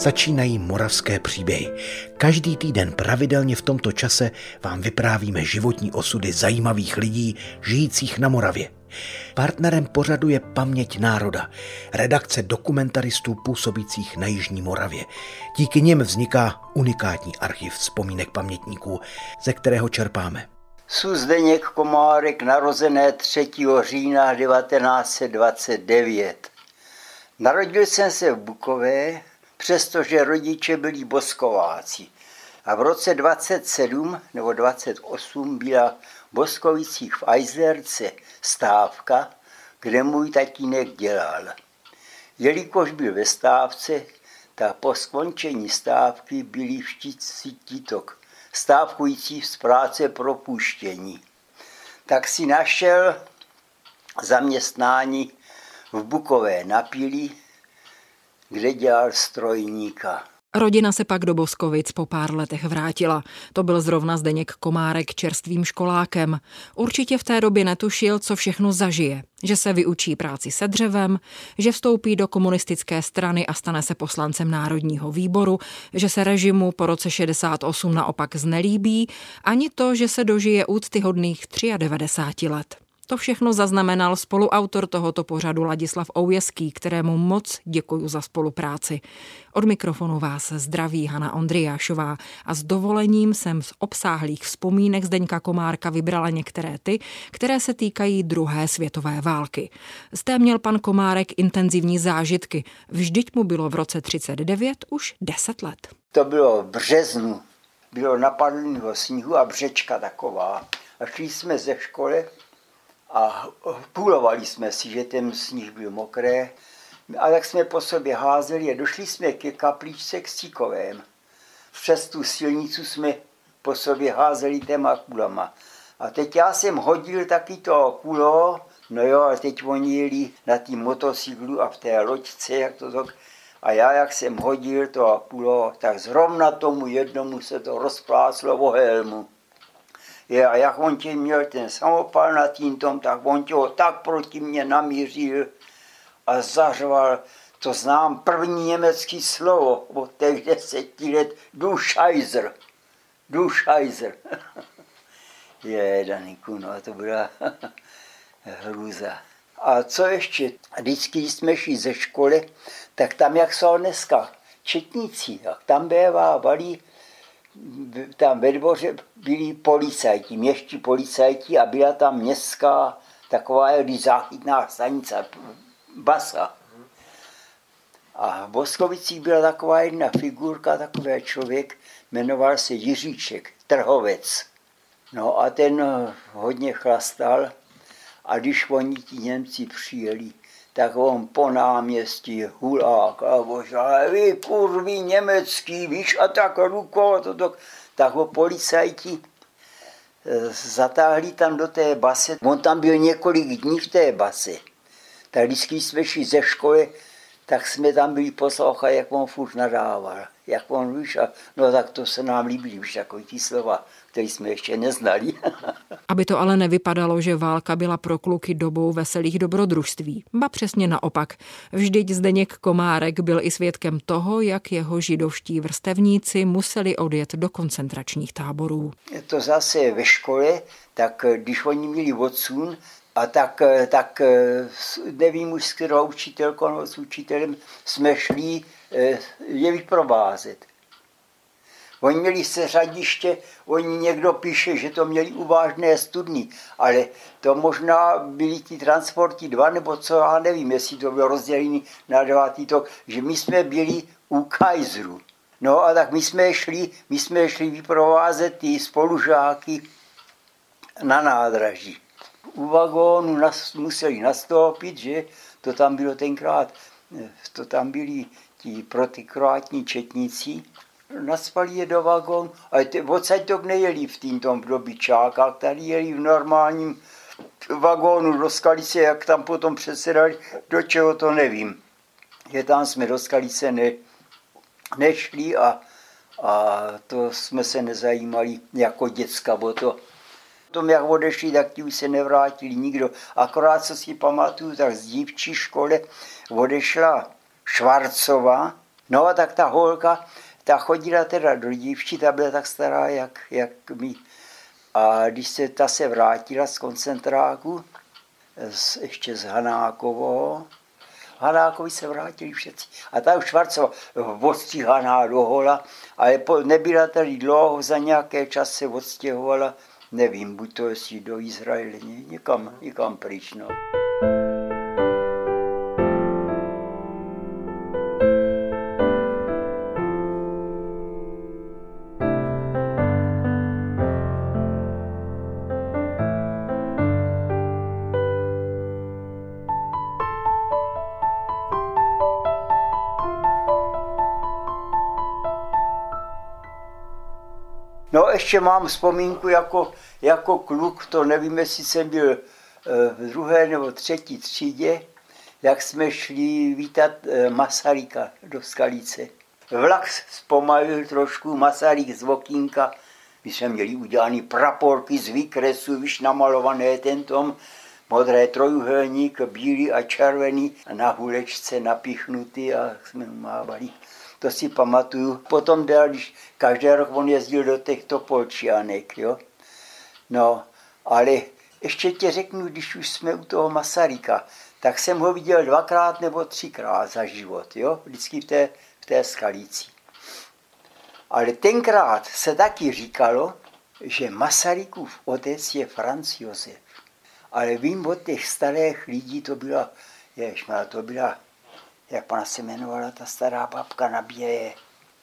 Začínají moravské příběhy. Každý týden pravidelně v tomto čase vám vyprávíme životní osudy zajímavých lidí žijících na Moravě. Partnerem pořadu je Paměť národa, redakce dokumentaristů působících na Jižní Moravě. Díky nim vzniká unikátní archiv vzpomínek pamětníků, ze kterého čerpáme. Suzdeněk Komárek, narozené 3. října 1929. Narodil jsem se v Bukové, přestože rodiče byli boskováci. A v roce 27 nebo 28 byla v Boskovicích v Ajzerce stávka, kde můj tatínek dělal. Jelikož byl ve stávce, tak po skončení stávky byli všichni tito stávkující z práce propuštění. Tak si našel zaměstnání v Bukové napili, kde dělal strojníka. Rodina se pak do Boskovic po pár letech vrátila. To byl zrovna Zdeněk Komárek čerstvým školákem. Určitě v té době netušil, co všechno zažije. Že se vyučí práci se dřevem, že vstoupí do komunistické strany a stane se poslancem Národního výboru, že se režimu po roce 68 naopak znelíbí, ani to, že se dožije úctyhodných 93 let. To všechno zaznamenal spoluautor tohoto pořadu Ladislav Oujeský, kterému moc děkuji za spolupráci. Od mikrofonu vás zdraví Hana Ondriášová a s dovolením jsem z obsáhlých vzpomínek Zdeňka Komárka vybrala některé ty, které se týkají druhé světové války. Z té měl pan Komárek intenzivní zážitky. Vždyť mu bylo v roce 39 už 10 let. To bylo v březnu. Bylo napadlého sníhu a břečka taková. A šli jsme ze školy a půlovali jsme si, že ten sníh byl mokré. A tak jsme po sobě házeli a došli jsme ke kapličce k Cíkovém. Přes tu silnicu jsme po sobě házeli těma kulama. A teď já jsem hodil taky to kulo, no jo, a teď oni jeli na tým motocyklu a v té loďce, jak to tak, a já, jak jsem hodil to kulo, tak zrovna tomu jednomu se to rozpláslo o helmu. Je, a jak on tě měl ten samopal na tím tom, tak on tě ho tak proti mě namířil a zařval, to znám první německý slovo od těch deseti let, du Scheiser. Du Scheiser. je, Daniku, no to byla hruza. A co ještě? Vždycky jsme šli ze školy, tak tam, jak jsou dneska četníci, tak tam bývávali tam ve dvoře byli policajti, městští policajti a byla tam městská taková záchytná stanice, basa. A v Boskovicích byla taková jedna figurka, takový člověk, jmenoval se Jiříček, trhovec. No a ten hodně chlastal a když oni ti Němci přijeli, tak on po náměstí hulák a božá, vy kurvy německý, víš, a tak rukou, to, to, tak ho policajti e, zatáhli tam do té base. On tam byl několik dní v té base. Tak vždycky jsme šli ze školy, tak jsme tam byli poslouchat, jak on furt nadával. Jak on, víš, a no tak to se nám líbí, víš, takový ty slova který jsme ještě neznali. Aby to ale nevypadalo, že válka byla pro kluky dobou veselých dobrodružství. Ba přesně naopak. Vždyť Zdeněk Komárek byl i svědkem toho, jak jeho židovští vrstevníci museli odjet do koncentračních táborů. To zase ve škole, tak když oni měli odsun, a tak, tak nevím už s kterou učitelkou nebo s učitelem jsme šli eh, je vyprovázet. Oni měli seřadiště, oni někdo píše, že to měli uvážné studny, ale to možná byly ty transporty dva, nebo co, já nevím, jestli to bylo rozdělené na dva tyto, že my jsme byli u Kajzru. No a tak my jsme šli, my jsme šli vyprovázet ty spolužáky na nádraží. U vagónu nas, museli nastoupit, že to tam bylo tenkrát, to tam byli ti protikrátní četníci, naspali je do vagónu, a ty, odsaď to nejeli v tým tom dobyčákách, tady jeli v normálním vagónu do Skalice, jak tam potom přesedali, do čeho to nevím. Že tam jsme do Skalice ne, nešli a, a to jsme se nezajímali jako děcka bo to. Tom, jak odešli, tak ti už se nevrátili nikdo. Akorát, co si pamatuju, tak z dívčí škole odešla Švarcová, No a tak ta holka, ta chodila teda do dívčí, ta byla tak stará, jak, jak my. A když se ta se vrátila z koncentráku, z, ještě z Hanákovo, Hanákovi se vrátili všichni. A ta už Švarcova odstříhaná do hola, ale po, nebyla tady dlouho, za nějaké čas se odstěhovala, nevím, buď to jestli do Izraele, někam, někam pryč. No. No ještě mám vzpomínku jako, jako kluk, to nevím, jestli jsem byl eh, v druhé nebo třetí třídě, jak jsme šli vítat eh, Masaryka do Skalice. Vlak zpomalil trošku, Masaryk z okýnka, my jsme měli udělané praporky z výkresu, víš, namalované ten tom, modré trojuhelník, bílý a červený, a na hulečce napichnutý a jsme mávali to si pamatuju. Potom dal, když každý rok on jezdil do těchto polčianek, jo. No, ale ještě tě řeknu, když už jsme u toho Masaryka, tak jsem ho viděl dvakrát nebo třikrát za život, jo, vždycky v té, v té skalíci. Ale tenkrát se taky říkalo, že Masarykův otec je Franz Josef. Ale vím od těch starých lidí, to byla, ježma, to byla jak pana se jmenovala ta stará babka nabíje,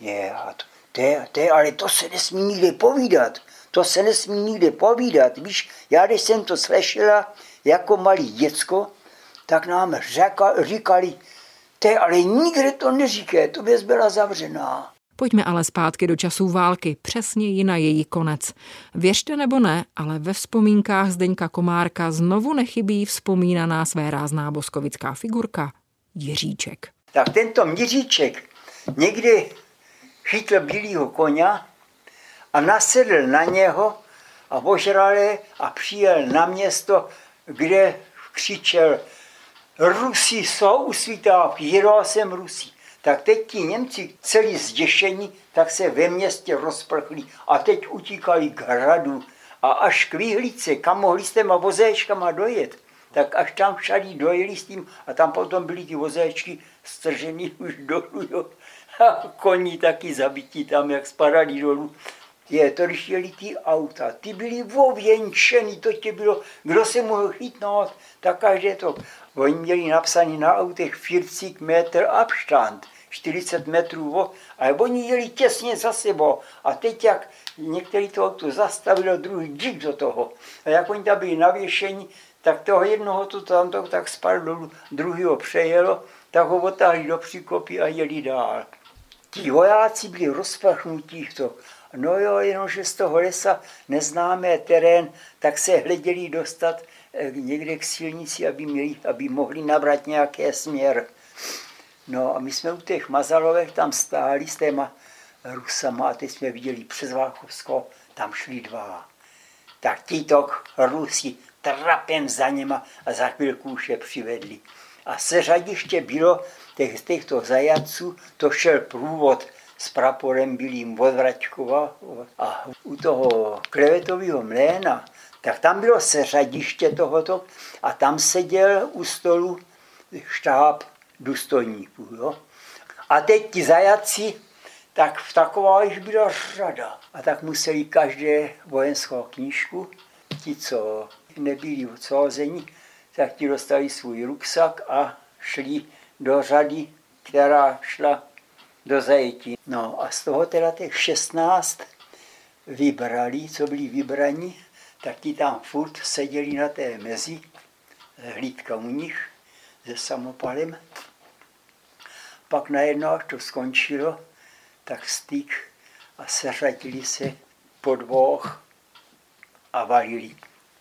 je, a to, to, to, ale to se nesmí nikde povídat, to se nesmí nikde povídat, víš, já když jsem to slyšela jako malý děcko, tak nám řeka, říkali, to ale nikde to neříká, to věc byla zavřená. Pojďme ale zpátky do časů války, přesněji na její konec. Věřte nebo ne, ale ve vzpomínkách Zdeňka Komárka znovu nechybí vzpomínaná své rázná boskovická figurka Jiříček. Tak tento Jiříček někdy chytl bílého koně a nasedl na něho a požral a přijel na město, kde křičel Rusy jsou u svítávky, jedou jsem Rusí. Tak teď ti Němci celý zděšení, tak se ve městě rozprchli a teď utíkali k hradu a až k výhlídce, kam mohli s těma vozéčkama dojet tak až tam všadí dojeli s tím a tam potom byly ty vozéčky stržený už dolů, jo. A koní taky zabití tam, jak spadali dolů. Je, to když jeli ty auta, ty byly ověnčený, to tě bylo, kdo se mohl chytnout, tak každé to. Oni měli napsaný na autech 40 metr Abstand, 40 metrů, ale oni jeli těsně za sebou. A teď, jak některý to auto zastavilo, druhý džik do toho. A jak oni tam byli navěšení, tak toho jednoho tu tamto tak spal dolů, druhýho přejelo, tak ho otáhli do příkopy a jeli dál. Ti vojáci byli rozpachnutí v to. No jo, jenomže z toho lesa neznámé terén, tak se hleděli dostat eh, někde k silnici, aby, měli, aby mohli nabrat nějaký směr. No a my jsme u těch Mazalovek tam stáli s těma Rusama a teď jsme viděli přes Válchovsko, tam šli dva. Tak tito Rusi trapem za něma a za chvilku už je přivedli. A seřadiště bylo těch, těchto zajaců, to šel průvod s praporem bílým od Vraťkova a u toho klevetového mléna, tak tam bylo seřadiště tohoto a tam seděl u stolu štáb důstojníků. Jo? A teď ti zajaci, tak v taková již byla řada. A tak museli každé vojenskou knížku, ti, co nebyli odsázení, tak ti dostali svůj ruksak a šli do řady, která šla do zajetí. No a z toho teda těch 16 vybrali, co byli vybraní, tak ti tam furt seděli na té mezi, hlídka u nich se samopalem. Pak najednou, až to skončilo, tak styk a seřadili se po dvou a valili.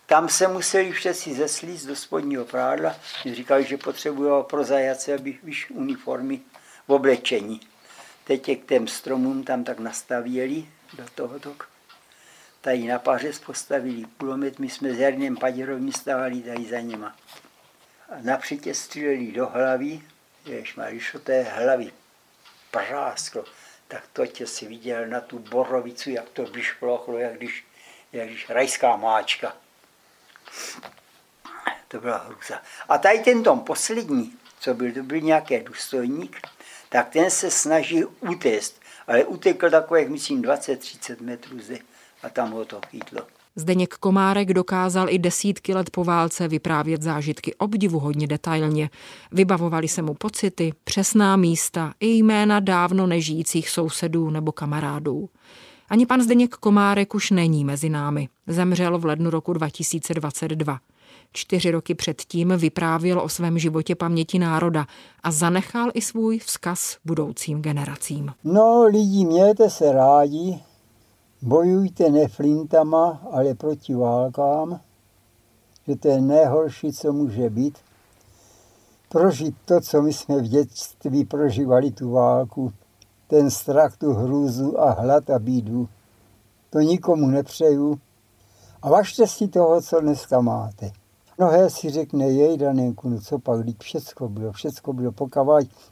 Tam se museli všetci zeslíst do spodního prádla. Říkali, že potřebují pro zajace, aby víš, uniformy v oblečení. Teď je k těm stromům tam tak nastavěli do tohoto. Tady na paře postavili kulomet, my jsme s Jarnem Paděrovým stáli tady za něma. A napřed stříleli do hlavy, jež má, když té hlavy prásklo. Tak to tě si viděl na tu borovicu, jak to vyšplochlo, jak když, jak když rajská máčka. To byla hruza. A tady ten tom poslední, co byl, to byl nějaký důstojník, tak ten se snaží utéct, ale utekl takových, myslím, 20-30 metrů zde a tam ho to chytlo. Zdeněk Komárek dokázal i desítky let po válce vyprávět zážitky obdivuhodně detailně. Vybavovali se mu pocity, přesná místa i jména dávno nežijících sousedů nebo kamarádů. Ani pan Zdeněk Komárek už není mezi námi. Zemřel v lednu roku 2022. Čtyři roky předtím vyprávěl o svém životě paměti národa a zanechal i svůj vzkaz budoucím generacím. No lidi, mějte se rádi, bojujte ne flintama, ale proti válkám, že to je nejhorší, co může být. Prožít to, co my jsme v dětství prožívali, tu válku, ten strach, tu hrůzu a hlad a bídu. To nikomu nepřeju. A važte si toho, co dneska máte. Mnohé si řekne, jej Danenku, no co pak, když všecko bylo, všecko bylo, pokud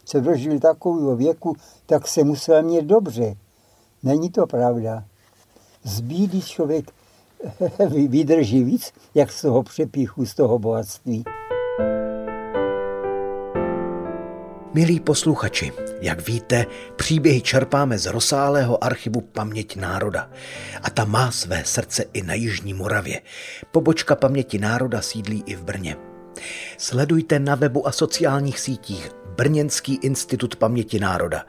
se dožil takového věku, tak se musel mít dobře. Není to pravda. Z bídy člověk vydrží víc, jak z toho přepíchu, z toho bohatství. Milí posluchači, jak víte, příběhy čerpáme z rozsáhlého archivu Paměť národa. A ta má své srdce i na Jižní Moravě. Pobočka Paměti národa sídlí i v Brně. Sledujte na webu a sociálních sítích Brněnský institut paměti národa.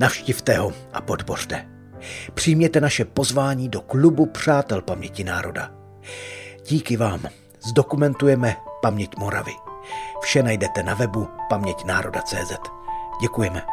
Navštivte ho a podpořte. Přijměte naše pozvání do klubu Přátel paměti národa. Díky vám zdokumentujeme paměť Moravy. Vše najdete na webu paměťnároda.cz. Děkujeme.